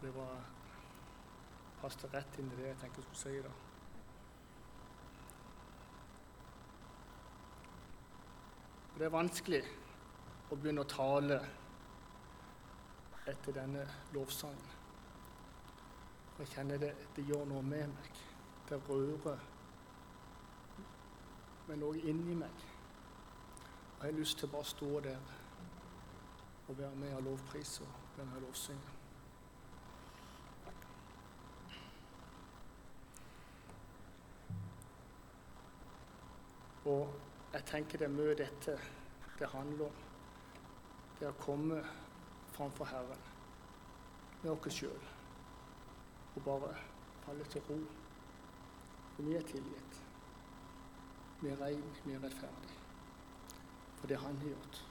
Det var passet rett inn i det jeg tenkte jeg skulle si da. Det er vanskelig å begynne å tale etter denne lovsangen. Jeg kjenner det, det gjør noe med meg. Det rører med noe inni meg. Og jeg har lyst til bare å stå der og være med og lovprise og være med og lovsynge. Og jeg tenker det er mye dette det handler om. Det å komme framfor Herren med oss sjøl og bare falle til ro. For vi er tilgitt. Vi er rein, vi er rettferdige. For det Han har gjort.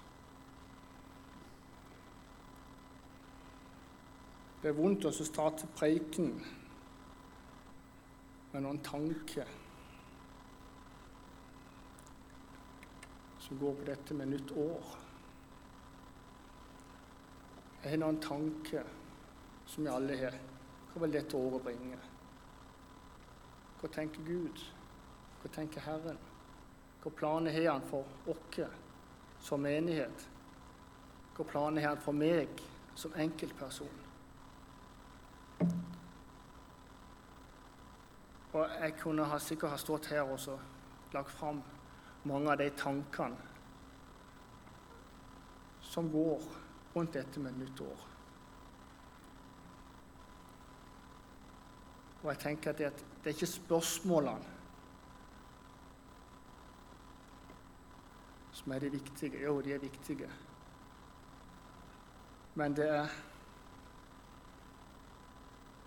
Det er vondt å starte preiken med noen tanker som går på dette med nytt år. Jeg har noen tanke som vi alle har. Hva vil dette året bringe? Hva tenker Gud? Hva tenker Herren? Hva planer har Han for oss som menighet? Hva planer har Han for meg som enkeltperson? Og jeg kunne ha, sikkert ha stått her og lagt fram mange av de tankene som går rundt dette med nytt år. Og jeg tenker at det, det er ikke spørsmålene som er de viktige. Jo, de er viktige. Men det er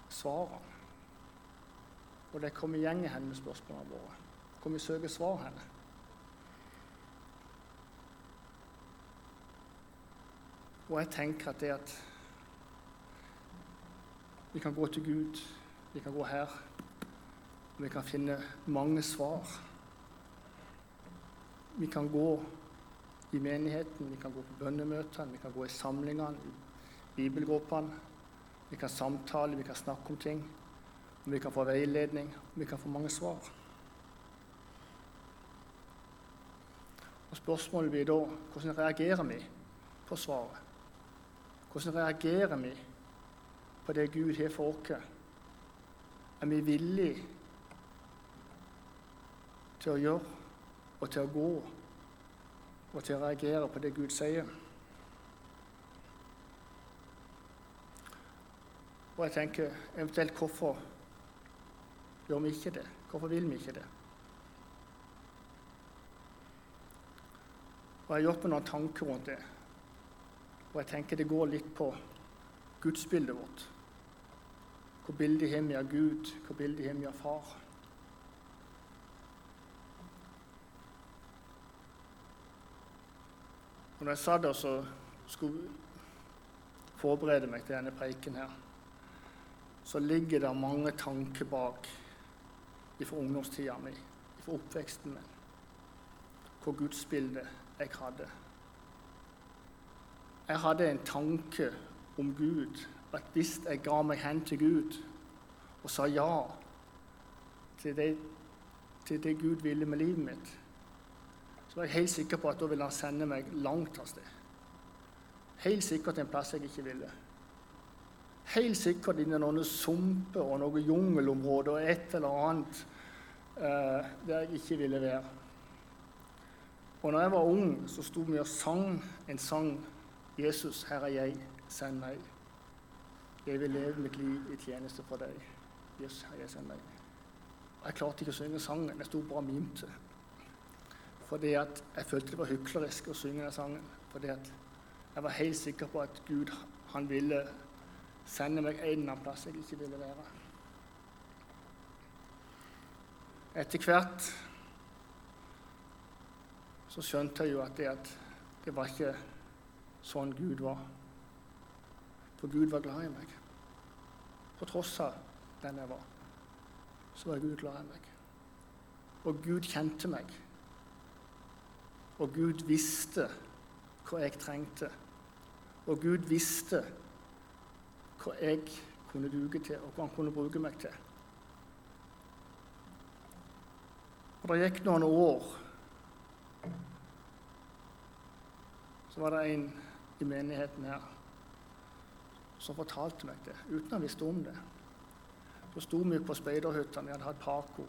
svarene. Og det kommer igjen hen med spørsmålene våre. Hvor vi søker svar henne. Og jeg tenker at det at vi kan gå til Gud, vi kan gå her, og vi kan finne mange svar. Vi kan gå i menigheten, vi kan gå på bønnemøtene, vi kan gå i samlingene, i bibelgruppene. Vi kan samtale, vi kan snakke om ting. Vi kan få veiledning, vi kan få mange svar. Og Spørsmålet blir da hvordan reagerer vi på svaret? Hvordan reagerer vi på det Gud har for oss? Er vi villige til å gjøre og til å gå og til å reagere på det Gud sier? Og jeg tenker eventuelt hvorfor gjør vi ikke det? Hvorfor vil vi ikke det? Og Jeg har gjort meg noen tanker rundt det. Og jeg tenker det går litt på gudsbildet vårt. Hvor bildet har vi av Gud? Hvor bildet har vi av Far? Og når jeg satt der og skulle forberede meg til denne preiken her, så ligger det mange tanker bak fra ungdomstida mi, fra oppveksten min, hvor gudsbildet jeg hadde. Jeg hadde en tanke om Gud, at hvis jeg ga meg hen til Gud og sa ja til det, til det Gud ville med livet mitt, så var jeg helt sikker på at da ville han sende meg langt av sted. Helt sikkert en plass jeg ikke ville. Helt sikkert inn i noen sumper og noen jungelområder og et eller annet eh, der jeg ikke ville være. Og når jeg var ung, så sto vi og sang en sang 'Jesus, her er jeg, send meg'. Jeg vil leve mitt liv i tjeneste for deg. Jesus, her er jeg, send meg. Og Jeg klarte ikke å synge sangen. Jeg sto bare og mimte. Fordi at jeg følte det var hyklerisk å synge den sangen. Fordi at jeg var helt sikker på at Gud han ville sende meg en eller annen plass jeg ikke ville være. Etter hvert så skjønte jeg jo at det, at det var ikke sånn Gud var. For Gud var glad i meg. På tross av den jeg var, så var Gud glad i meg. Og Gud kjente meg. Og Gud visste hva jeg trengte. Og Gud visste hva jeg kunne duge til, og hva han kunne bruke meg til. Og Det gikk noen år. Så var det en i menigheten her som fortalte meg det, uten å visste om det. Så sto vi på speiderhytta, vi hadde hatt Paco.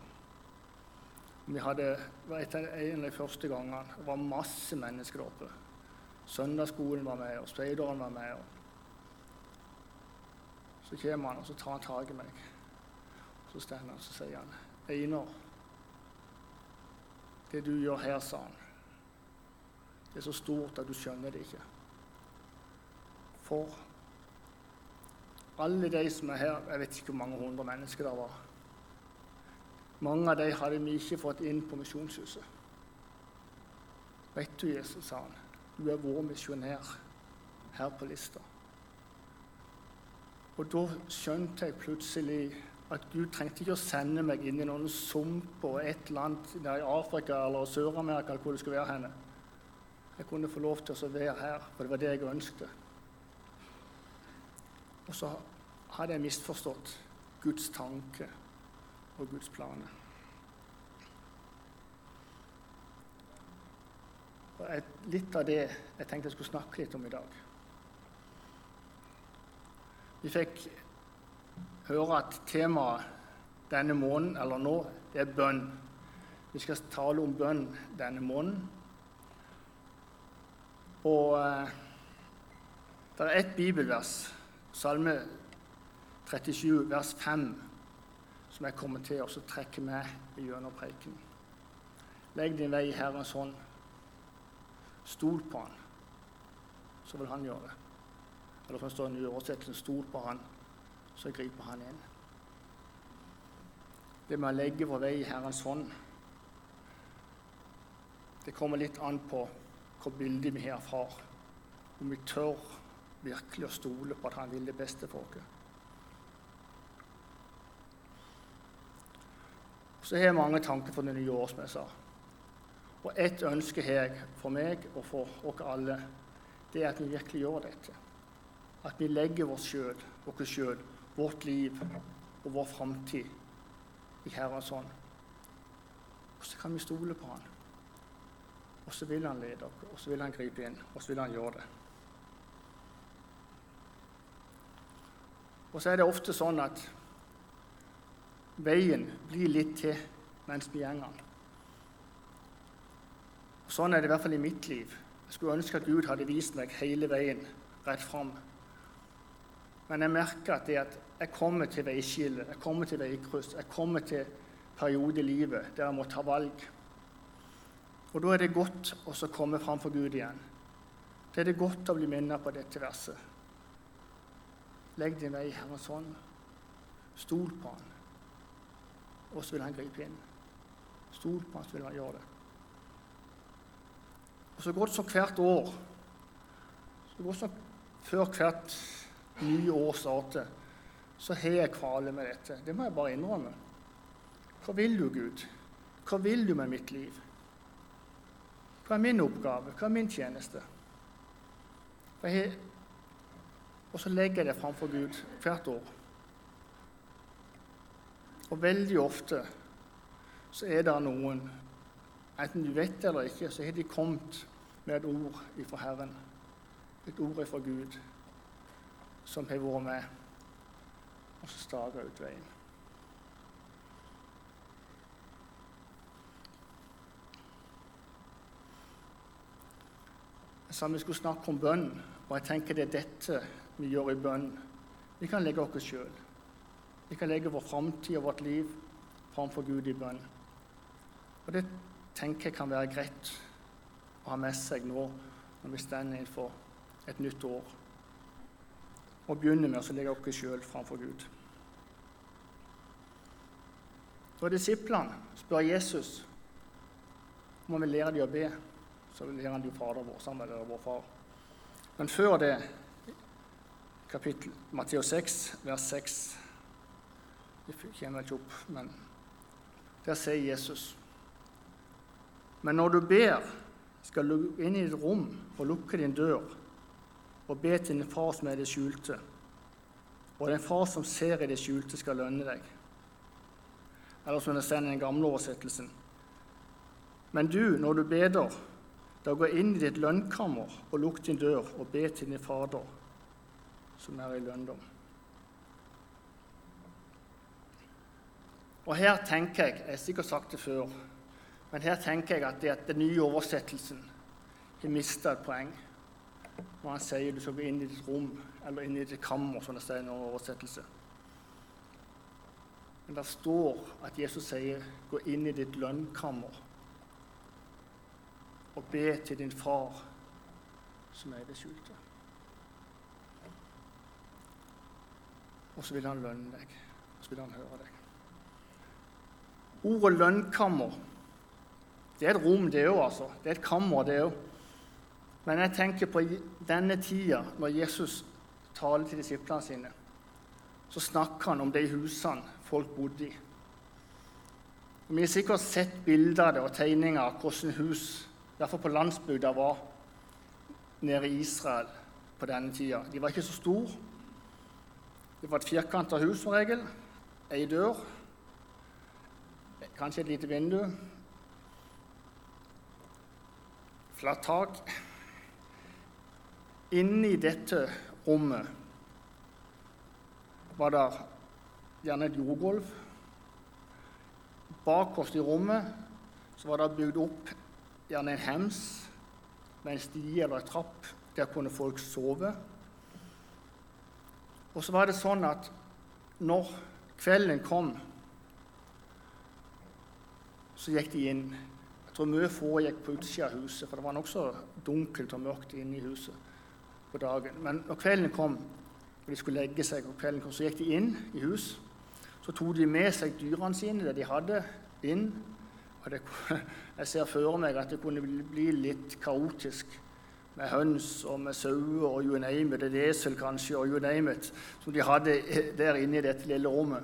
Vi hadde, var et av de første gangene. Det var masse mennesker oppe. Søndagsskolen var med, og speideren var med. Og så kommer han og så tar han tak i meg. Så står han og sier han, 'Einar, det du gjør her', sa han, 'det er så stort at du skjønner det ikke'. For alle de som er her, jeg vet ikke hvor mange hundre mennesker det var Mange av dem hadde vi ikke fått inn på misjonshuset. Vet du, Jesus, sa han, du er vår misjonær her på lista. Og da skjønte jeg plutselig at Gud trengte ikke å sende meg inn i noen sump og et land der i Afrika eller Sør-Amerika hvor det skulle være henne. Jeg kunne få lov til å være her, for det var det jeg ønsket. Og så hadde jeg misforstått Guds tanke og Guds planer. Og litt av det jeg tenkte jeg skulle snakke litt om i dag. Vi fikk høre at temaet denne måneden, eller nå, det er bønn. Vi skal tale om bønn denne måneden. Og eh, det er ett bibelvers, Salme 37, vers 5, som jeg kommer til å trekke med gjennom preken. Legg din vei i Herrens hånd. Stol på Han, så vil Han gjøre det. Eller som står i nye oversettelsen, stol på Han, så griper Han inn. Det med å legge vår vei i Herrens hånd Det kommer litt an på hvor bildet vi har av far. Om vi tør virkelig å stole på at han vil det beste for oss. Så har jeg mange tanker for det nye året, som jeg sa. Og ett ønske har jeg for meg og for oss alle. Det er at vi virkelig gjør dette. At vi legger oss sjøl, oss sjøl, vårt liv og vår framtid i Herrens hånd. Og så kan vi stole på Han. Og så vil Han lede oss, og så vil Han gripe inn, og så vil Han gjøre det. Og så er det ofte sånn at veien blir litt til mens vi går den. Sånn er det i hvert fall i mitt liv. Jeg skulle ønske at Gud hadde vist meg hele veien rett fram. Men jeg merker at, at jeg kommer til veiskillet, jeg kommer til veikryss, jeg kommer til periode i livet der jeg må ta valg. Og da er det godt å komme fram for Gud igjen. Det er det godt å bli minnet på dette verset. Legg din vei i Herrens hånd. Stol på Han, og så vil Han gripe inn. Stol på Han, så vil Han gjøre det. Og Så går det som hvert år, så går det som før hvert nye år starter, så har jeg kvaler med dette. Det må jeg bare innrømme. Hva vil du, Gud? Hva vil du med mitt liv? Hva er min oppgave? Hva er min tjeneste? Og så legger jeg det framfor Gud hvert år. Og veldig ofte så er det noen, enten du vet det eller ikke, så har de kommet med et ord ifra Herren. Et ord ifra Gud som har vært med og så staka ut veien. Jeg sa vi skulle snakke om bønn, og jeg tenker det er dette vi gjør i bønn. Vi kan legge oss sjøl. Vi kan legge vår framtid og vårt liv framfor Gud i bønn. Og det tenker jeg kan være greit å ha med seg nå når vi står innenfor et nytt år og begynner med å legge oss sjøl framfor Gud. Da disiplene spør Jesus om han vil lære dem å be, så lærer han dem Fader vår sammen med vår far. Men før det, kapittel Matteus 6, vers 6 Det kommer ikke opp, men der sier Jesus Men når du ber, skal du inn i ditt rom og lukke din dør og be til din far som er det skjulte. Og den far som ser i det skjulte, skal lønne deg. Eller som det står i den gamle oversettelsen. Men du, når du beder, da gå inn i ditt lønnkammer og lukk din dør og be til din Fader, som er i lønndom. Og her tenker jeg Jeg har sikkert sagt det før, men her tenker jeg at, det at den nye oversettelsen har mista et poeng når han sier du skal gå inn i ditt rom, eller inn i ditt kammer, som det står i en oversettelse. Men det står at Jesus sier 'gå inn i ditt lønnkammer' og be til din far som er i det skjulte. Og så vil han lønne deg, og så vil han høre deg. Ordet lønnkammer det er et rom, det òg. Altså. Det er et kammer, det òg. Men jeg tenker på denne tida, når Jesus taler til disiplene sine, så snakker han om de husene folk bodde i. Vi har sikkert sett bilder av det og tegninger av hvordan hus, derfor på landsbygda, var nede i Israel på denne tida. De var ikke så store. Det var et firkanta hus som regel. Ei dør. Kanskje et lite vindu. Flatt tak. Inni dette rommet var det gjerne et jordgulv. Bakerst i rommet var det bygd opp gjerne en hems med en sti eller en trapp. Der kunne folk sove. Og så var det sånn at når kvelden kom, så gikk de inn. Jeg tror mye få gikk på utsida av huset, for det var nokså dunkelt og mørkt inne i huset på dagen. Men når kvelden kom, og de skulle legge seg, og kvelden kom, så gikk de inn i hus. Så tok de med seg dyrene sine, det de hadde, inn. Og det, jeg ser for meg at det kunne bli litt kaotisk med høns og med sauer og you name it, et esel kanskje, og you name it, som de hadde der inne i dette lille rommet.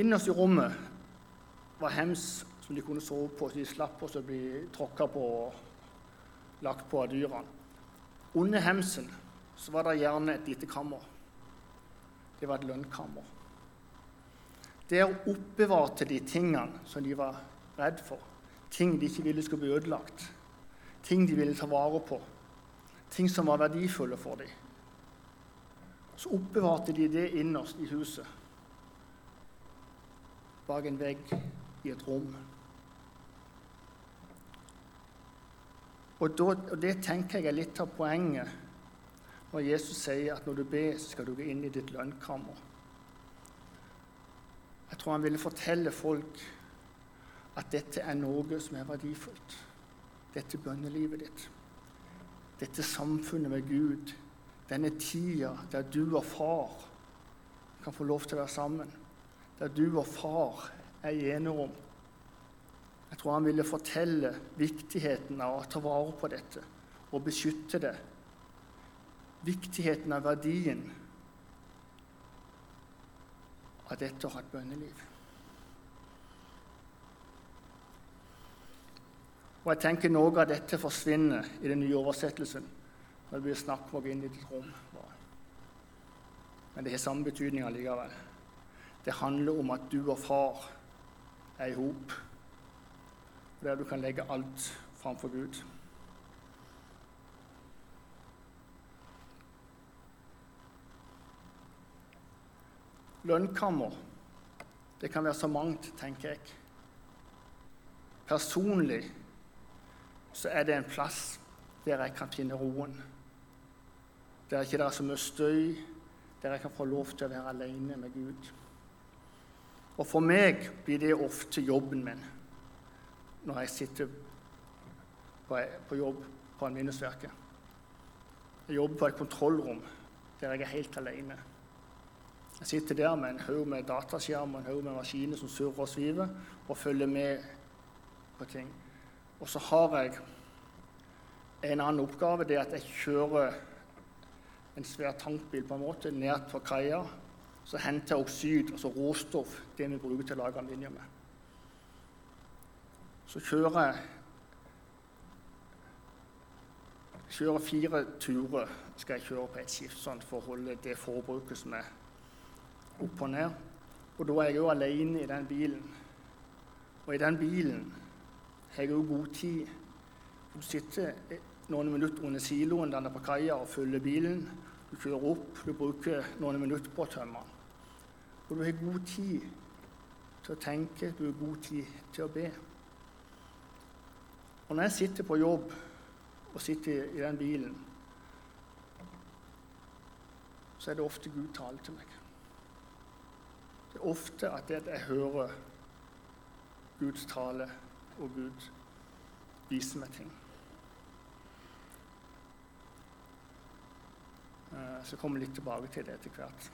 Innerst i rommet var hems som de kunne sove på, så de slapp å bli tråkka på og lagt på av dyrene. Under hemsen så var det gjerne et lite kammer. Det var et lønnkammer. Der oppbevarte de tingene som de var redd for. Ting de ikke ville skulle bli ødelagt. Ting de ville ta vare på. Ting som var verdifulle for dem. Så oppbevarte de det innerst i huset. Bak en vegg i et rom. Og, da, og Det tenker jeg er litt av poenget når Jesus sier at når du ber, så skal du gå inn i ditt lønnkammer. Jeg tror han ville fortelle folk at dette er noe som er verdifullt. Dette bønnelivet ditt. Dette samfunnet med Gud. Denne tida der du og far kan få lov til å være sammen. Der du og far er i enerom. Jeg tror han ville fortelle viktigheten av å ta vare på dette og beskytte det. Viktigheten av verdien av dette å ha et bønneliv. Og jeg tenker Noe av dette forsvinner i den nye oversettelsen når det blir snakk om å gå inn i ditt rom. Men det har samme betydning allikevel. Det handler om at du og far er i hop der du kan legge alt framfor Gud. Lønnkammer, det kan være så mangt, tenker jeg. Personlig så er det en plass der jeg kan finne roen. Der ikke det er så mye støy, der jeg kan få lov til å være alene med Gud. Og for meg blir det ofte jobben min når jeg sitter på, jobb på en minnesverke. Jeg jobber på et kontrollrom der jeg er helt alene. Jeg sitter der med en haug med dataskjerm og en haug med maskiner som surrer og sviver, og følger med på ting. Og så har jeg en annen oppgave. Det er at jeg kjører en svær tankbil på en måte ned på kaia. Så henter jeg oksyd, altså råstoff, det vi bruker til å lage aluminium med så kjører jeg kjører fire turer skal jeg kjøre på et skift sånn, for å holde det forbruket som er opp og ned. Og da er jeg jo alene i den bilen. Og i den bilen har jo god tid. Du sitter noen minutter under siloen der på kaia og fyller bilen. Du kjører opp, du bruker noen minutter på å tømme den. Og du har god tid til å tenke, du har god tid til å be. Og når jeg sitter på jobb og sitter i den bilen, så er det ofte Gud taler til meg. Det er ofte at jeg hører Guds tale og Gud viser meg ting. Eh, så kommer jeg litt tilbake til det etter hvert.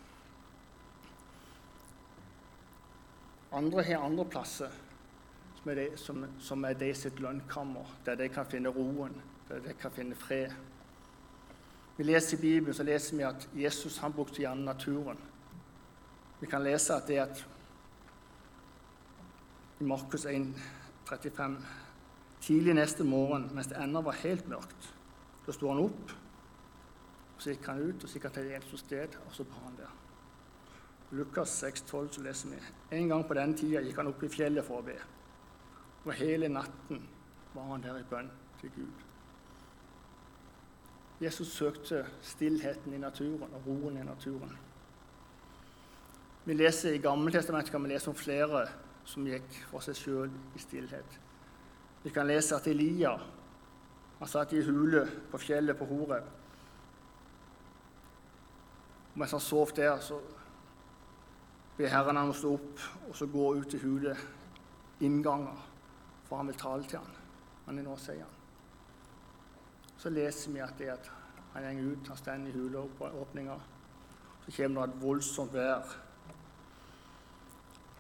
Andre har andre plasser som er, de, som, som er de sitt lønnkammer, der de kan finne roen, der de kan finne fred. Vi leser I Bibelen så leser vi at Jesus han brukte gjerne naturen. Vi kan lese at det at i Markus 1, 35 Tidlig neste morgen, mens det ennå var helt mørkt, da sto han opp. og Så gikk han ut og sikkert til et eneste sted, og så ba han der. Lukas 6,12 så leser vi en gang på den tida gikk han opp i fjellet for å be. Og hele natten var han der i bønn til Gud. Jesus søkte stillheten i naturen og roen i naturen. Vi leser I Gammeltestamentet kan vi lese om flere som gikk for seg sjøl i stillhet. Vi kan lese at Elia han satt i hule på fjellet på Horeb. Mens han sov der, så ber Herren han å stå opp og så gå ut til hulet, innganger, for han vil tale til han. Han er nå, sier han. Så leser vi at det at han går ut, han står i huleåpninga. Så kommer det et voldsomt vær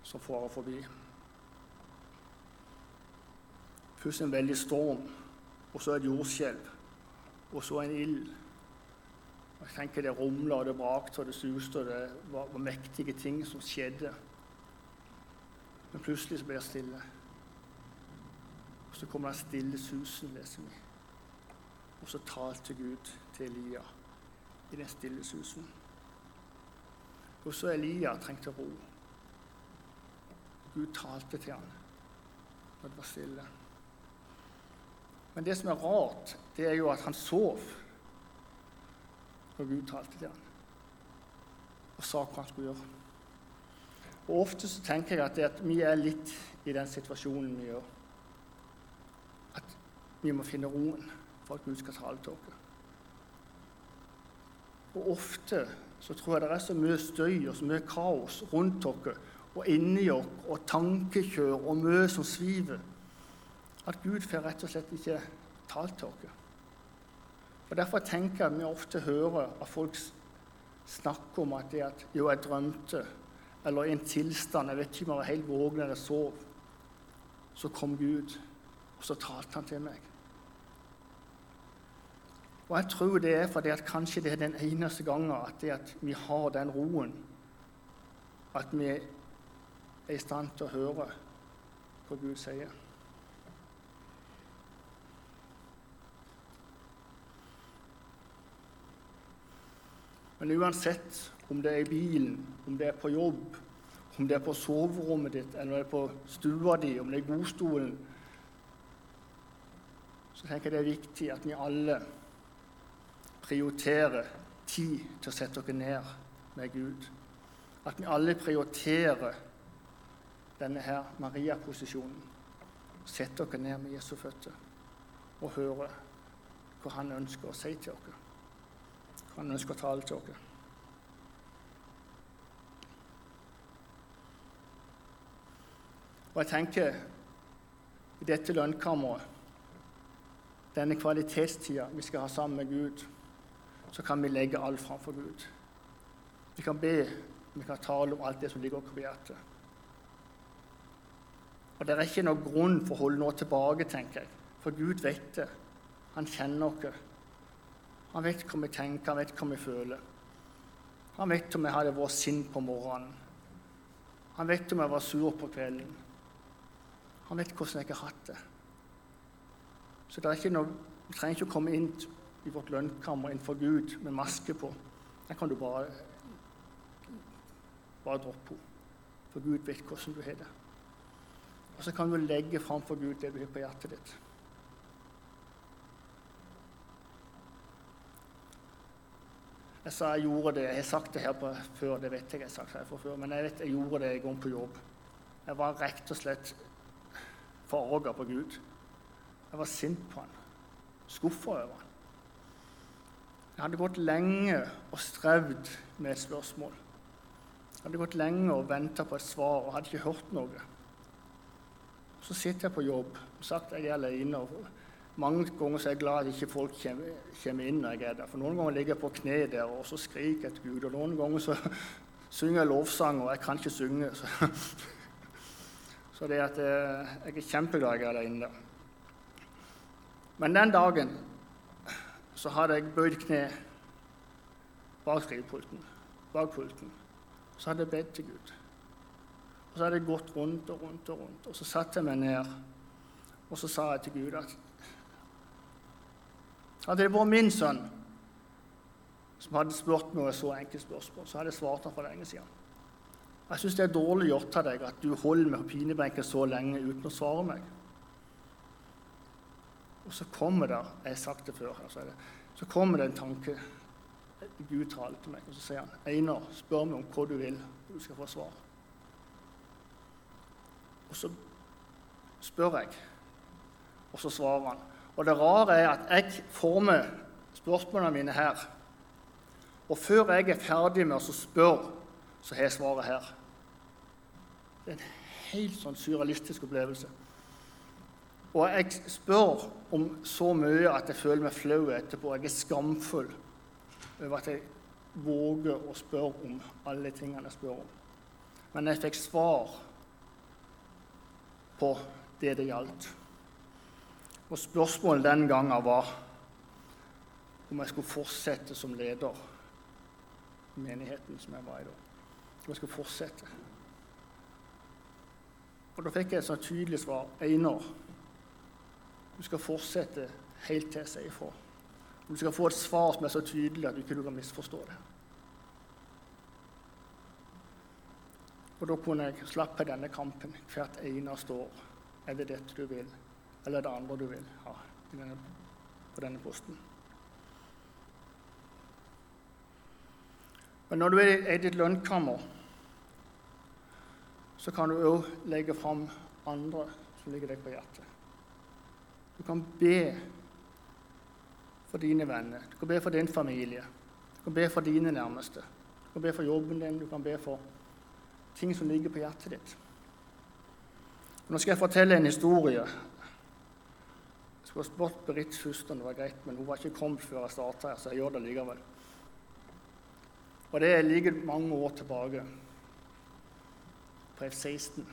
som farer forbi. Først en veldig storm, og så et jordskjelv, og så en ild. Jeg tenker Det rumla og det brakte og det suste, og det var, var, mektige ting som skjedde. Men plutselig så ble det stille. Og Så kommer det stille susen, leser vi. Og så talte Gud til Elia i den stille susen. Og så Elia trengte ro. Gud talte til ham når det var stille. Men det som er rart, det er jo at han sov når Gud talte til ham og sa hva han skulle gjøre. Og Ofte så tenker jeg at, at vi er litt i den situasjonen vi gjør. At vi må finne roen for at Gud skal tale til oss. Og ofte så tror jeg det er så mye støy og så mye kaos rundt oss og inni oss og tankekjør og mye som sviver, at Gud får rett og slett ikke talt til oss. Og Derfor tenker jeg at vi ofte hører at folk snakker om at det at jo, jeg drømte, eller i en tilstand Jeg vet ikke om jeg var helt våken eller sov. Så kom Gud, og så talte han til meg. Og jeg tror det er fordi at kanskje det er den eneste gangen at, at vi har den roen, at vi er i stand til å høre hva Gud sier. Men uansett om det er i bilen, om det er på jobb, om det er på soverommet ditt, eller om det er på stua di, om det er i godstolen, så tenker jeg det er viktig at vi alle prioriterer tid til å sette oss ned med Gud. At vi alle prioriterer denne her Maria-posisjonen. Sett dere ned med Jesu føtter og høre hva han ønsker å si til dere. Hva Han ønsker å tale til dere. Og jeg tenker i dette lønnkammeret, denne kvalitetstida vi skal ha sammen med Gud, så kan vi legge alt framfor Gud. Vi kan be, vi kan tale om alt det som ligger oss på hjertet. Og Det er ikke noen grunn for å holde noe tilbake, tenker jeg. For Gud vet det. Han kjenner oss. Han vet hva vi tenker, han vet hva vi føler. Han vet om jeg hadde vært sint på morgenen. Han vet om jeg var sur på kvelden. Han vet hvordan jeg har hatt det. Så det er ikke noe, vi trenger ikke å komme inn i vårt lønnkammer innenfor Gud med maske på, den kan du bare, bare droppe henne. For Gud vet hvordan du har det. Og så kan du legge fram for Gud det du har på hjertet ditt. Jeg sa jeg gjorde det. Jeg har sagt det her på, før, det vet jeg jeg har sagt her før, men jeg vet jeg gjorde det en gang på jobb. Jeg var rett og slett forarga på Gud. Jeg var sint på han. Skuffa over han. Jeg hadde gått lenge og strevd med spørsmål. Jeg hadde gått lenge og venta på et svar og hadde ikke hørt noe. Så sitter jeg på jobb. Sagt jeg er alene. Mange ganger er jeg glad at ikke folk kommer, inn når jeg er der. For noen ganger ligger jeg på kne der og så skriker jeg til Gud. Og noen ganger så synger jeg lovsang, og jeg kan ikke synge. Så, så det at jeg, jeg er kjempeglad jeg er der inne. Men den dagen så hadde jeg bøyd kne bak skrivepulten, bak pulten. Så hadde jeg bedt til Gud. Og så hadde jeg gått rundt og rundt og rundt. Og så satte jeg meg ned, og så sa jeg til Gud at hadde det vært min sønn som hadde spurt meg et så enkelt spørsmål, så hadde jeg svart ham for lenge siden. Jeg syns det er dårlig gjort av deg at du holder meg på pinebenken så lenge uten å svare meg. Og så kommer det jeg har sagt det før, så, det, så kommer det en tanke. Gud taler til meg, og så sier han, 'Einar, spør meg om hva du vil, og du skal få svar.' Og så spør jeg, og så svarer han. Og det rare er at jeg får med spørsmålene mine her. Og før jeg er ferdig med å spørre, så har jeg svaret her. Det er en helt sånn surrealistisk opplevelse. Og jeg spør om så mye at jeg føler meg flau etterpå. Jeg er skamfull over at jeg våger å spørre om alle tingene jeg spør om. Men jeg fikk svar på det det gjaldt. Og spørsmålet den gangen var om jeg skulle fortsette som leder i menigheten som jeg var i da. Om jeg skulle fortsette. Og da fikk jeg et så tydelig svar. Einar, du skal fortsette helt til jeg sier ifra. Du skal få et svar som er så tydelig at du ikke kan misforstå det. Og da kunne jeg slappe denne kampen hvert eneste år. Er det dette du vil, eller er det andre du vil ha på denne posten? Men når du er i ditt lønnkammer, så kan du òg legge fram andre som ligger deg på hjertet. Du kan be for dine venner, du kan be for din familie, du kan be for dine nærmeste. Du kan be for jobben din, du kan be for ting som ligger på hjertet ditt. Nå skal jeg fortelle en historie. Jeg skulle spurt Berit først om det var greit, men hun var ikke kommet før jeg starta her, så jeg gjør det likevel. Og det ligger mange år tilbake, på F-16.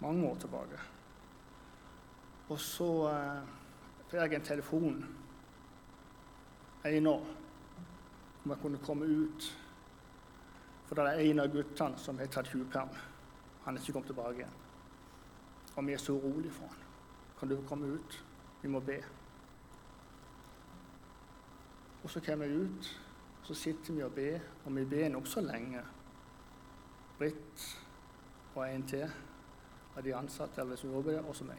Mange år tilbake. Og så eh, fikk jeg en telefon en år om jeg kunne komme ut. For det er en av guttene som har tatt tjuvperm. Han er ikke kommet tilbake igjen. Og vi er så urolige for han. Kan du komme ut? Vi må be. Og så kommer vi ut, og så sitter vi og ber, og vi ber nokså lenge. Britt og en til av de ansatte eller som jobber der, også meg.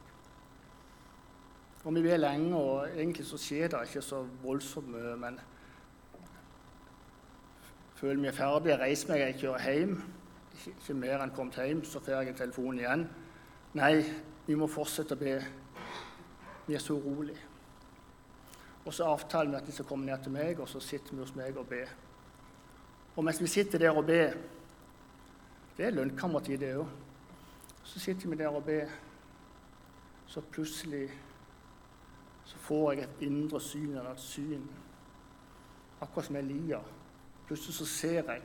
Og vi ber lenge, og egentlig så skjer det ikke så voldsomt mye. Men føler vi er jeg reiser meg, jeg kjører hjem. Ikke mer enn kommet hjem, så får jeg en telefon igjen. Nei, vi må fortsette å be. Vi er så urolige. Og så avtaler vi at de skal komme ned til meg, og så sitter vi hos meg og ber. Og mens vi sitter der og ber Det er lønnkammertid, det òg. Så sitter vi der og ber, så plutselig så får jeg et indre syn eller et syn, akkurat som Elia. Plutselig så ser jeg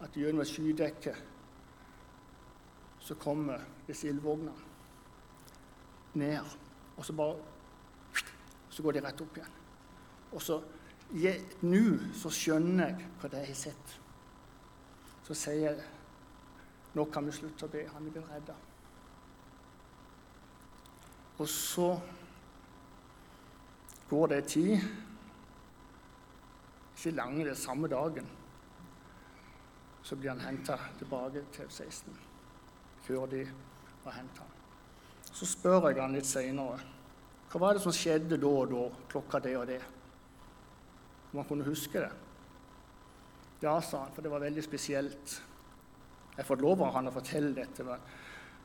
at gjennom et skydekke så kommer disse ildvognene ned. Og så bare Så går de rett opp igjen. Og så nå så skjønner jeg hva det har sett. Så sier jeg nå kan vi slutte å be. Han blitt redda. Og så går det tid Ikke lange, det samme dagen. Så blir han henta tilbake til F-16. før de var henta. Så spør jeg han litt seinere hva var det som skjedde da og da, klokka det og det. Om han kunne huske det. Ja, sa han, for det var veldig spesielt. Jeg fått lov av han å fortelle dette. Men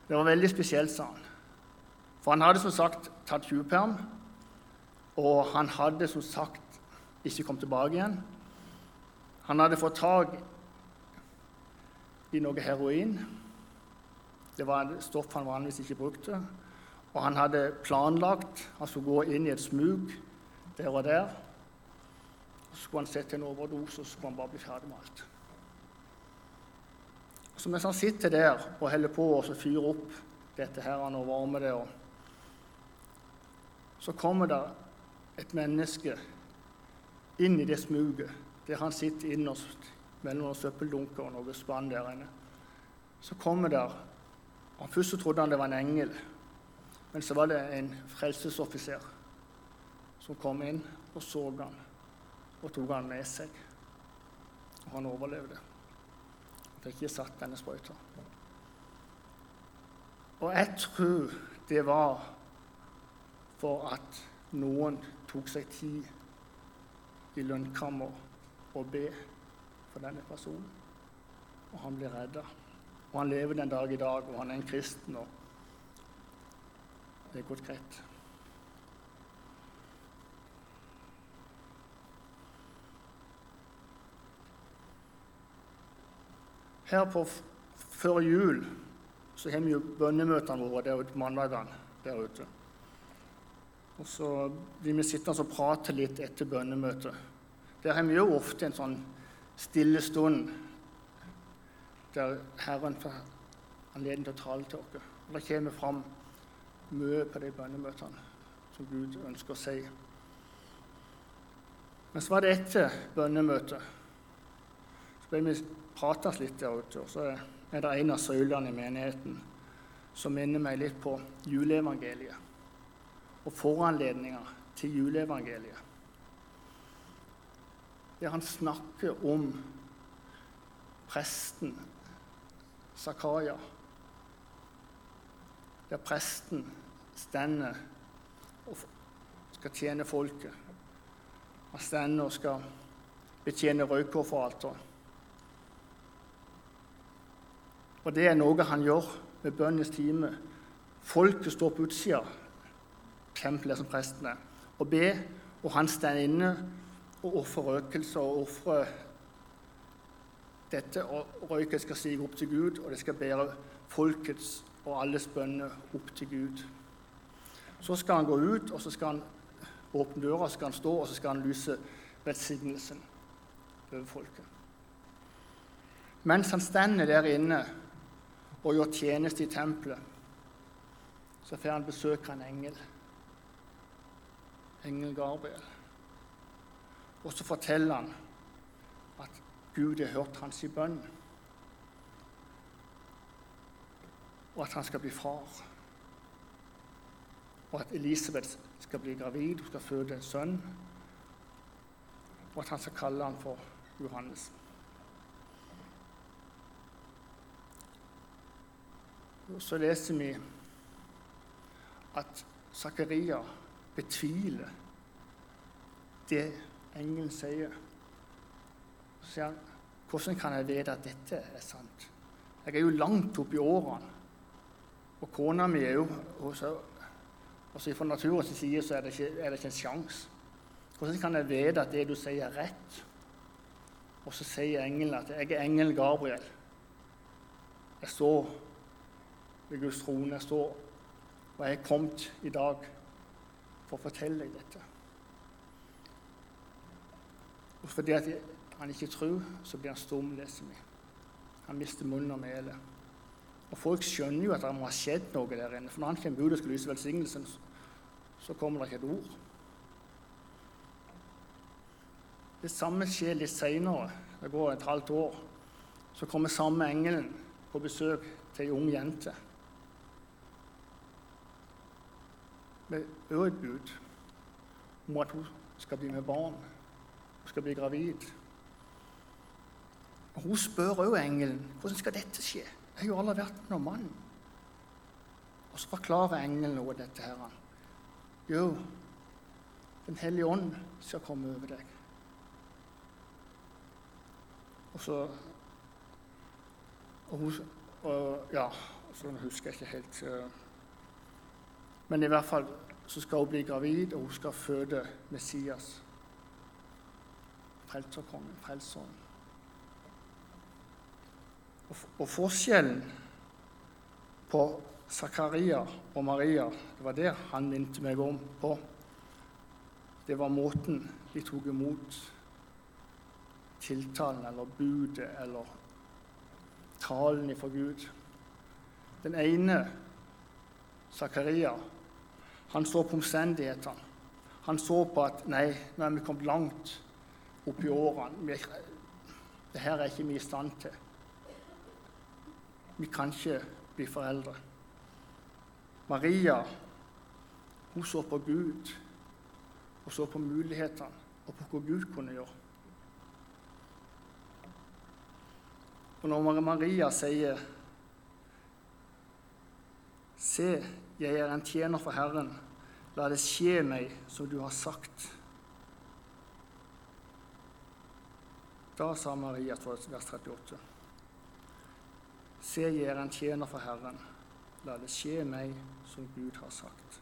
det var veldig spesielt, sa han. For han hadde som sagt tatt tjuvperm, og han hadde som sagt ikke kom tilbake igjen. Han hadde fått tak i noe heroin. Det var stoff han vanligvis ikke brukte. Og han hadde planlagt han skulle gå inn i et smug der og der. Så skulle han sette en overdose, og så skulle han bare bli ferdig med alt. Så mens han sitter der og holder på og fyrer opp dette her og varmer det, så kommer det et menneske inn i det smuget der han sitter innerst mellom noen søppeldunker og noe spann der inne. Så kommer der og Først så trodde han det var en engel, men så var det en frelsesoffiser som kom inn og så han og tok han med seg. Og han overlevde. Han fikk ikke satt denne sprøyta. Og jeg tror det var for at noen tok seg tid i lønnkammer og be for denne personen. Og han blir redda. Og han lever den dag i dag, og han er en kristen. og det er gått greit. Her på før jul så har vi jo bønnemøtene våre der ute mandagene der ute. Og så blir vi sittende og prate litt etter bønnemøtet. Der har vi jo ofte en sånn stille stund der Herren får anledning til å tale til oss. Og det kommer fram mye på de bønnemøtene som Gud ønsker å si. Men så var det etter bønnemøtet. Så ble vi pratet litt der ute. Og så er det en av søylene i menigheten som minner meg litt på juleevangeliet og foranledninga til juleevangeliet. Der han snakker om presten Zakaria. Der presten stender og skal tjene folket. Han stender og skal betjene røykofferalteret. Og det er noe han gjør med bønnenes time. Folket står på utsida, tempelet som presten er, og ber, og han står inne og ofrer røkelse og ofre dette. Og røyken skal stige opp til Gud, og det skal bære folkets og alles bønner opp til Gud. Så skal han gå ut, og så skal han åpne døra, så skal han stå, og så skal han lyse velsignelsen over folket. Mens han stender der inne og gjør tjeneste i tempelet, så får han besøk av en engel. Engel Gabriel. Og så forteller han at Gud har hørt hans i bønn, og at han skal bli far. Og at Elisabeth skal bli gravid, hun skal føde en sønn, og at han skal kalle ham for Johannes. Og så leser vi at Zakaria betviler det engelen sier. Så sier han, 'Hvordan kan jeg vite at dette er sant?' Jeg er jo langt oppi årene, og kona mi er jo hos altså Fra naturens side så er det ikke, er det ikke en sjanse. Hvordan kan jeg vite at det du sier, er rett? Og så sier engelen at 'jeg er engelen Gabriel'. Jeg står ved Guds trone står, og jeg er kommet i dag for å fortelle deg dette. Og fordi han ikke tror, så blir han stum, leser vi. Han mister munnen og melet. Og folk skjønner jo at det må ha skjedd noe der inne. For når han kommer ut og skal lyse velsignelsen, så kommer det ikke et ord. Det samme skjer litt seinere. Det går et halvt år. Så kommer samme engelen på besøk til ei ung jente. med øret bud. om at hun skal bli med barn. Skal bli gravid. Hun spør òg engelen hvordan skal dette skje. Jeg har jo aldri vært noen mann. Og så forklarer engelen noe dette. her. Jo, Den hellige ånd skal komme over deg. Og så og hun, og, Ja, så husker jeg ikke helt. Men i hvert fall så skal hun bli gravid, og hun skal føde Messias. Frelserkongen, frelseren. Og, forskjellen på Zakaria og Maria, det var det han minte meg om på. Det var måten de tok imot tiltalen eller budet eller talen ifra Gud. Den ene, Zakaria, han så på omstendighetene. Han så på at nei, nå er vi kommet langt opp i årene. Det her er ikke vi i stand til. Vi kan ikke bli foreldre. Maria hun så på Gud og så på mulighetene og på hva Gud kunne gjøre. Og når Maria sier Se, jeg er en tjener for Herren. La det skje meg som du har sagt. Da sa Maria, vers 38, Se, jeg er en tjener for Herren. La det skje meg som Gud har sagt.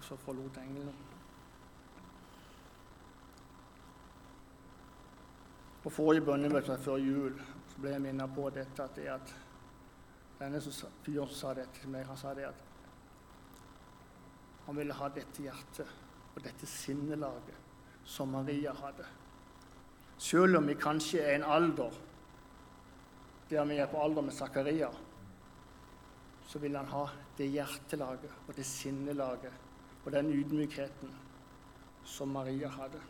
Og så forlot engelen. På forrige bønnemøte før jul så ble jeg minnet på dette at, det at denne fyren som sa dette til meg, han sa det at han ville ha dette hjertet og dette sinnelaget som Maria hadde. Selv om vi kanskje er en alder der vi er på alder med Zakaria, så vil han ha det hjertelaget og det sinnelaget og den ydmykheten som Maria hadde.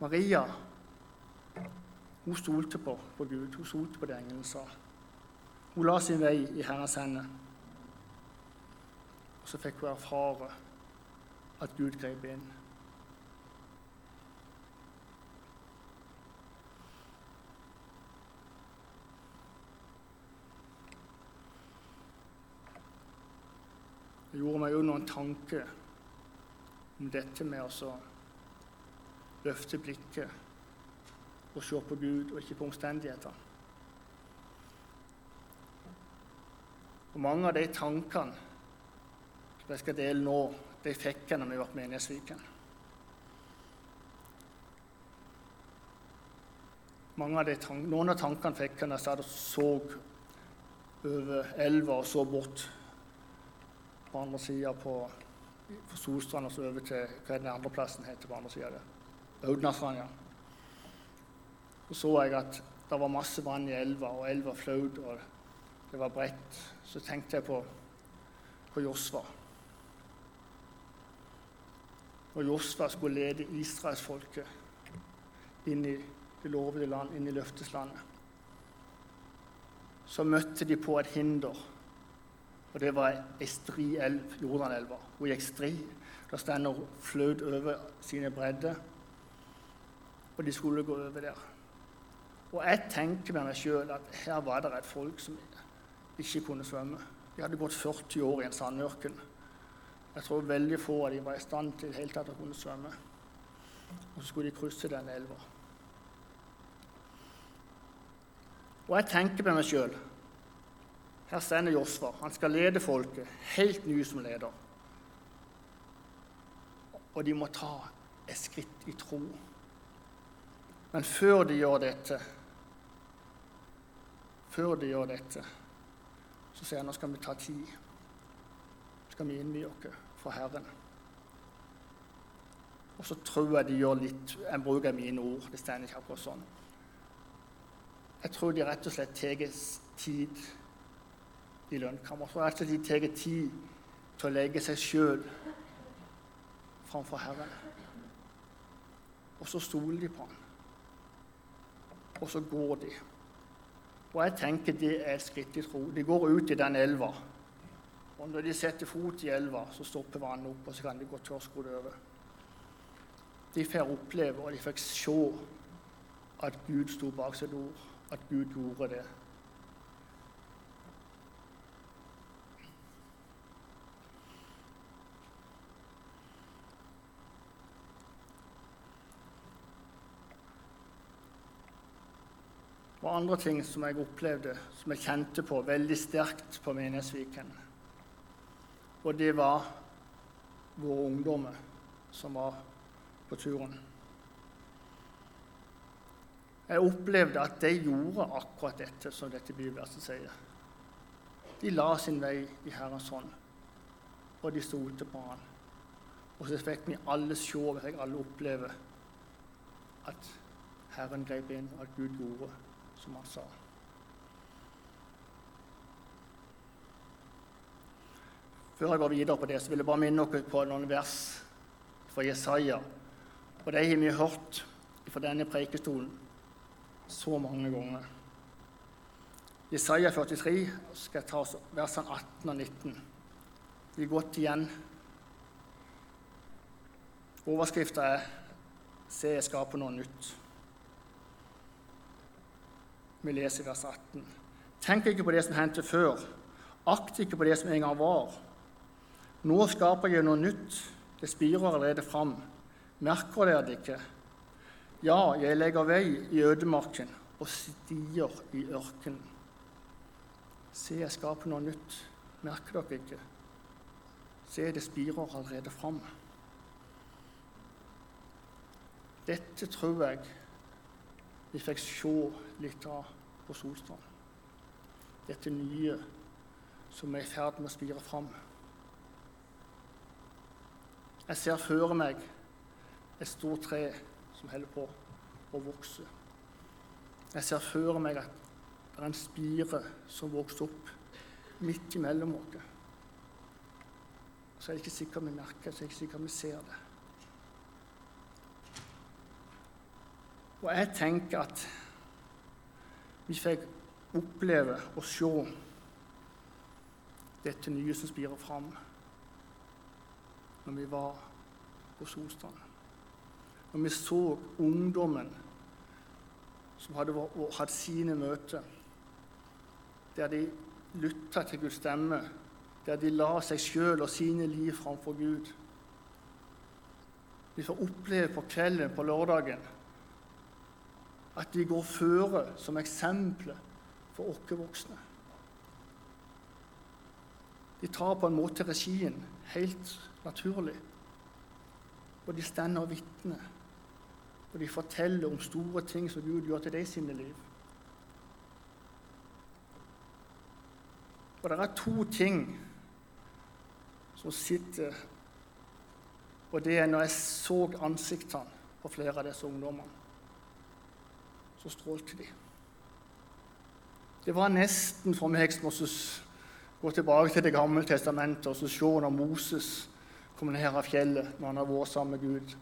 Maria hun stolte på, på Gud. Hun stolte på det engelen sa. Hun la sin vei i Herrens hender. Og så fikk hun erfare at Gud grep inn. Det gjorde meg jo noen tanker om dette med å løfte blikket og se på Gud og ikke på omstendighetene. Og Mange av de tankene som jeg skal dele nå, de fikk jeg når vi ble menighetsviken. Av noen av tankene fikk jeg når jeg så over elva og så bort på andre sida på Solstrand og så over til hva den andre plassen heter på andre sida. der. Audnastranda. Så så jeg at det var masse vann i elva, og elva flaut, og det var bredt. Så tenkte jeg på, på Josva. Når Josva skulle lede israelsfolket inn i det lovede land, inn i løfteslandet, så møtte de på et hinder. Og det var ei stri elv, Jordanelva. Hun gikk stri. Da stender hun flaut over sine bredder, og de skulle gå over der. Og jeg tenker med meg sjøl at her var det et folk som ikke kunne svømme. De hadde gått 40 år i en sandørken. Jeg tror veldig få av dem var i stand til helt tatt å kunne svømme. Og så skulle de krysse den elva. Og jeg tenker med meg sjøl Her stender Josfa. Han skal lede folket, helt ny som leder. Og de må ta et skritt i tro. Men før de gjør dette, før de gjør dette, så sier han nå skal vi ta tid. Nå skal vi innvie oss for Herren. Og så tror jeg de gjør litt Jeg bruker mine ord, det står ikke akkurat sånn. Jeg tror de rett og slett tar tid i lønnkammer. Så rett og slett de tar tid til å legge seg sjøl framfor Herren. Og så stoler de på Han. Og så går de. Og jeg tenker det er et skritt i tro. De går ut i den elva. Og når de setter fot i elva, så stopper vannet opp, og så kan de gå tørrskodd over. De får oppleve, og de fikk se at Gud sto bak sitt ord, at Gud gjorde det. Og andre ting som jeg opplevde, som jeg kjente på veldig sterkt på Menighetsviken. Og det var våre ungdommer som var på turen. Jeg opplevde at de gjorde akkurat dette som dette bibelverset sier. De la sin vei i Herrens hånd, og de stolte på Han. Og så fikk vi alle se, og fikk alle oppleve at Herren grep inn, og at Gud gjorde som Han sa. Før jeg går videre på det, så vil jeg bare minne dere på noen vers fra Jesaja. Og de har vi hørt fra denne preikestolen så mange ganger. Jesaja 43 skal jeg ta versene 18 og 19. De er godt igjen. Overskrifta er 'Se, jeg skaper noe nytt'. Vi leser vers 18. Tenk ikke på det som hendte før. Akt ikke på det som en gang var. Nå skaper jeg noe nytt. Det spirer allerede fram. Merker dere det ikke? Ja, jeg legger vei i ødemarken og stier i ørkenen. Se, jeg skaper noe nytt. Merker dere ikke? Se, det spirer allerede fram. Dette tror jeg vi fikk se litt av på Solstrand. Dette nye som er i ferd med å spire fram. Jeg ser før meg et stort tre som holder på å vokse. Jeg ser før meg at det er en spire som vokser opp midt imellom oss. Så er jeg ikke om vi merker det, så er jeg ikke om vi ser det. Og jeg tenker at vi fikk oppleve og se dette nye som spirer fram, når vi var på Solstrand. Når vi så ungdommen som hadde hatt sine møter, der de lytta til Guds stemme, der de la seg sjøl og sine liv framfor Gud. Vi får oppleve på kvelden på lørdagen at de går føre som eksempler for oss voksne. De tar på en måte regien helt naturlig. Og de stender og vitner. Og de forteller om store ting som Gud gjør til dem sine liv. Og det er to ting som sitter Og det er når jeg så ansiktene på flere av disse ungdommene så strålte de. Det var nesten for meg som å gå tilbake til Det gamle testamentet og så se når Moses kom ned av fjellet når han har vært sammen med Gud.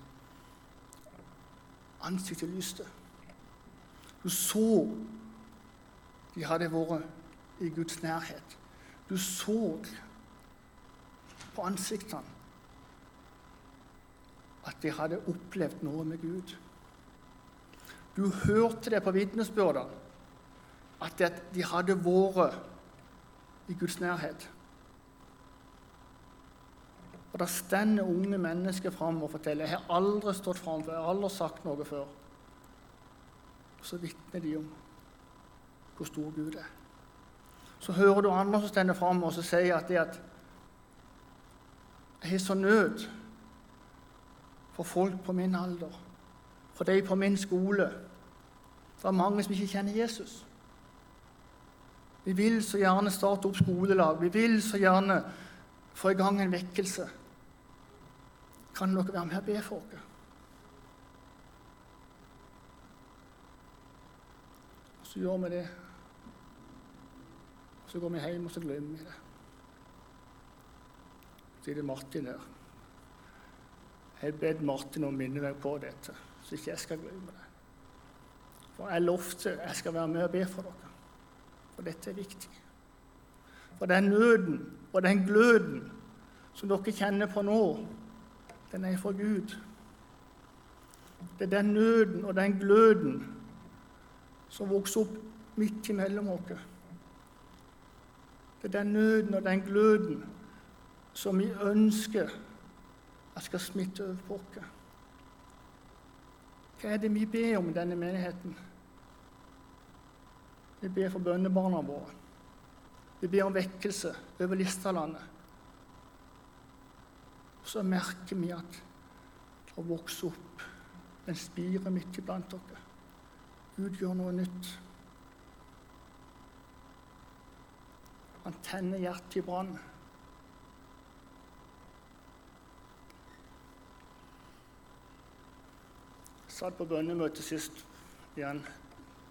Ansiktet lyste. Du så de hadde vært i Guds nærhet. Du så på ansiktene at de hadde opplevd noe med Gud. Du hørte det på vitnesbyrdene, at de hadde vært i Guds nærhet. Og Da stender unge mennesker fram og forteller. 'Jeg har aldri stått fram før, jeg har aldri sagt noe før.' Og så vitner de om hvor stor Gud er. Så hører du andre som stender fram og sier at, det at 'Jeg har så nød for folk på min alder.' For de på min skole. Det er mange som ikke kjenner Jesus. Vi vil så gjerne starte opp skolelag. Vi vil så gjerne få i gang en vekkelse. Kan dere være med og be for oss? Så gjør vi det. Så går vi hjem, og så glemmer vi det. Så er det Martin her. Jeg har bedt Martin om å minne meg på dette så ikke jeg skal glemme det. For jeg lovte jeg skal være med og be for dere. For dette er viktig. For den nøden og den gløden som dere kjenner på nå, den er fra Gud. Det er den nøden og den gløden som vokser opp midt imellom oss. Det er den nøden og den gløden som vi ønsker at skal smitte over på oss. Hva er det vi ber om i denne menigheten? Vi ber for bønnebarna våre. Vi ber om vekkelse over Listalandet. Så merker vi at det har vokst opp en spire midt iblant dere. Gud gjør noe nytt. Han tenner hjertet i brann. Satt på bønnemøte sist igjen.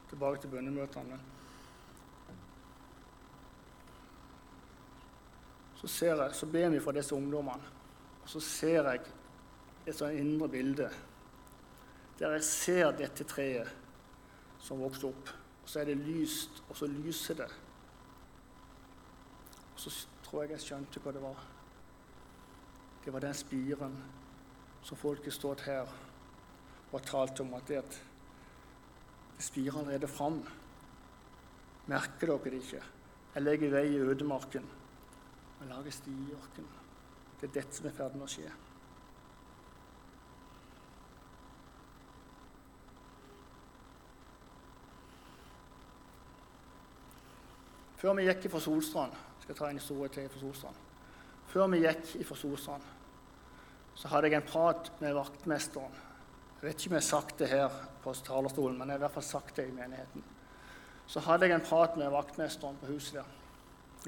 Tilbake til bønnemøtene. Så, ser jeg, så ber vi for disse ungdommene. Og så ser jeg et sånt indre bilde der jeg ser dette treet som vokste opp. Og så er det lyst, og så lyser det. Og så tror jeg jeg skjønte hva det var. Det var den spiren som folket stått her og talte om at det, spirer allerede fram. Merker dere det ikke? Jeg legger vei i ødemarken. og lager sti i ørkenen. Det er dette som er i ferd med å skje. Før vi gikk fra Solstrand skal jeg ta en historie til fra Solstrand. Før vi gikk fra Solstrand, så hadde jeg en prat med vaktmesteren. Jeg vet ikke om jeg har sagt det her på talerstolen, men jeg har i hvert fall sagt det i menigheten. Så hadde jeg en prat med vaktmesteren på huset der,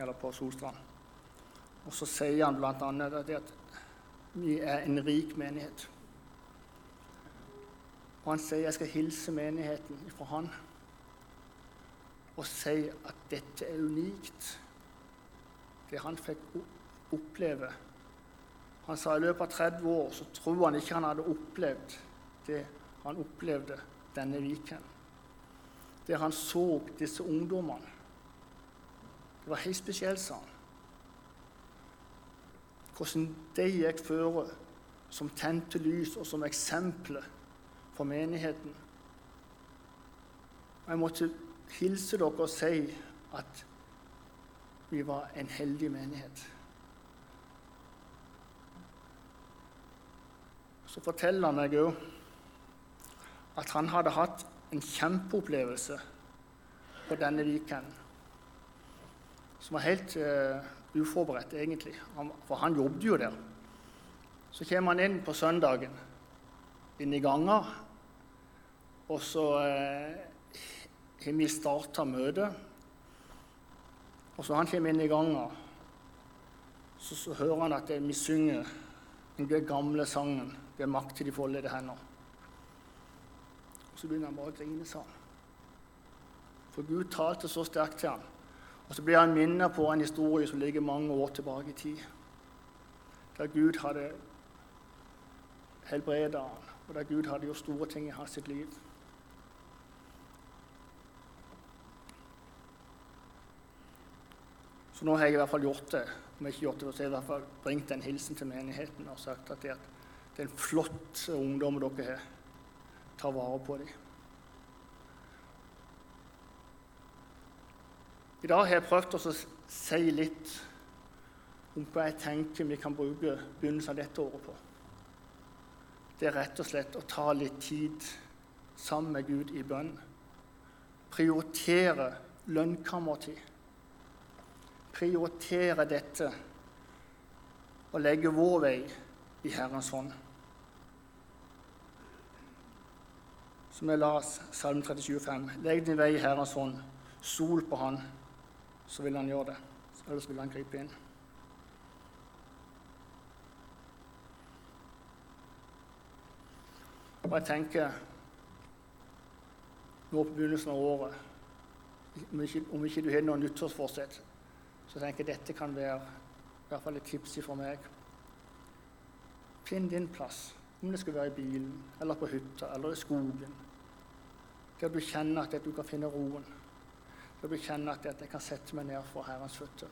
eller på Solstrand. Og så sier han bl.a. at vi er en rik menighet. Og han sier jeg skal hilse menigheten fra han og si at dette er unikt, det han fikk oppleve. Han sa i løpet av 30 år så tror han ikke han hadde opplevd det han opplevde denne viken. Der han så disse ungdommene. Det var helt spesielt, sa han. Hvordan de gikk føre som tente lys og som eksempler for menigheten. Jeg måtte hilse dere og si at vi var en heldig menighet. Så forteller han meg òg at han hadde hatt en kjempeopplevelse på denne weekenden. Som var helt uh, uforberedt, egentlig. Han, for han jobbet jo der. Så kommer han inn på søndagen, inn i ganga, og så uh, vi starta møtet. Og så han kommer inn i ganga, så, så hører han at vi synger den gamle sangen 'Det er makt til de foldede hender'. Så begynner han bare å grine, sa han. For Gud talte så sterkt til ham. Og så blir han minnet på en historie som ligger mange år tilbake i tid. Der Gud hadde helbredet ham, og der Gud hadde gjort store ting i hans liv. Så nå har jeg i hvert fall gjort det. Om jeg ikke gjort det, så har jeg i hvert fall bringt en hilsen til menigheten og sagt at det, er en flott ungdom dere har. Ta vare på dem. I dag har jeg prøvd å si litt om hva jeg tenker vi kan bruke begynnelsen av dette året på. Det er rett og slett å ta litt tid sammen med Gud i bønn. Prioritere lønnkammertid prioritere dette og legge vår vei i Herrens hånd. Som jeg las Salm 37,5.: Legg din vei i Herrens hånd, sol på Han, så vil Han gjøre det. Ellers vil Han gripe inn. Og jeg tenker nå på begynnelsen av året Om ikke, om ikke du har noe nyttårsforsett, så tenker jeg dette kan være i hvert fall et tips fra meg. Finn din plass, om det skal være i bilen, eller på hytta, eller i skogen. Der du kjenner at du kan finne roen. Der du kjenner at jeg kan sette meg ned for Herrens føtter.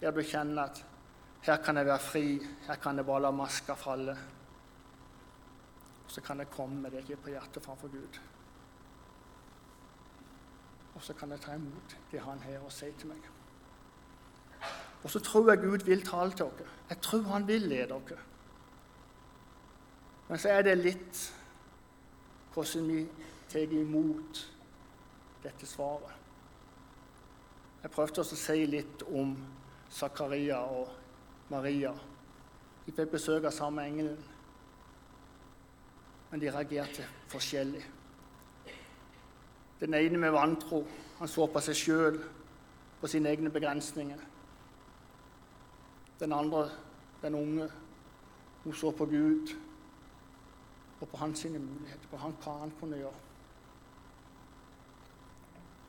der du kjenner at her kan jeg være fri, her kan jeg bare la maska falle. Så kan jeg komme med det ikke på hjertet framfor Gud. Og så kan jeg ta imot det Han har å si til meg. Og så tror jeg Gud vil tale til dere. Jeg tror Han vil lede dere. Men så er det litt hvordan vi tar imot dette svaret. Jeg prøvde også å si litt om Zakaria og Maria. De fikk besøk av samme engelen, men de reagerte forskjellig. Den ene med vantro. Han så på seg sjøl, på sine egne begrensninger. Den andre, den unge, hun så på Gud og på hans muligheter, på hva han kunne gjøre.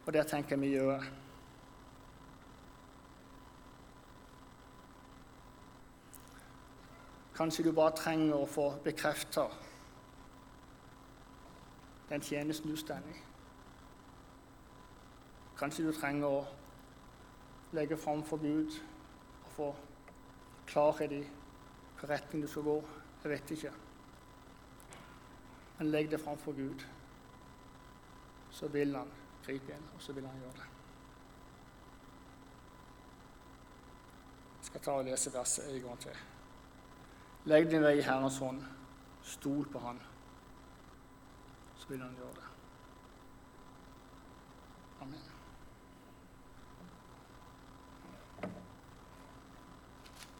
Og det tenker jeg vi gjør. Kanskje du bare trenger å få bekrefta den tjenesten du står i. Kanskje du trenger å legge fram for Gud og få klarhet i hvilken retning du skal gå. Jeg vet ikke. Men legg det fram for Gud, så vil han gripe igjen, og så vil han gjøre det. Jeg skal ta og lese verset en gang til. Legg din vei i Herrens hånd. Stol på Han, så vil Han gjøre det. Amen.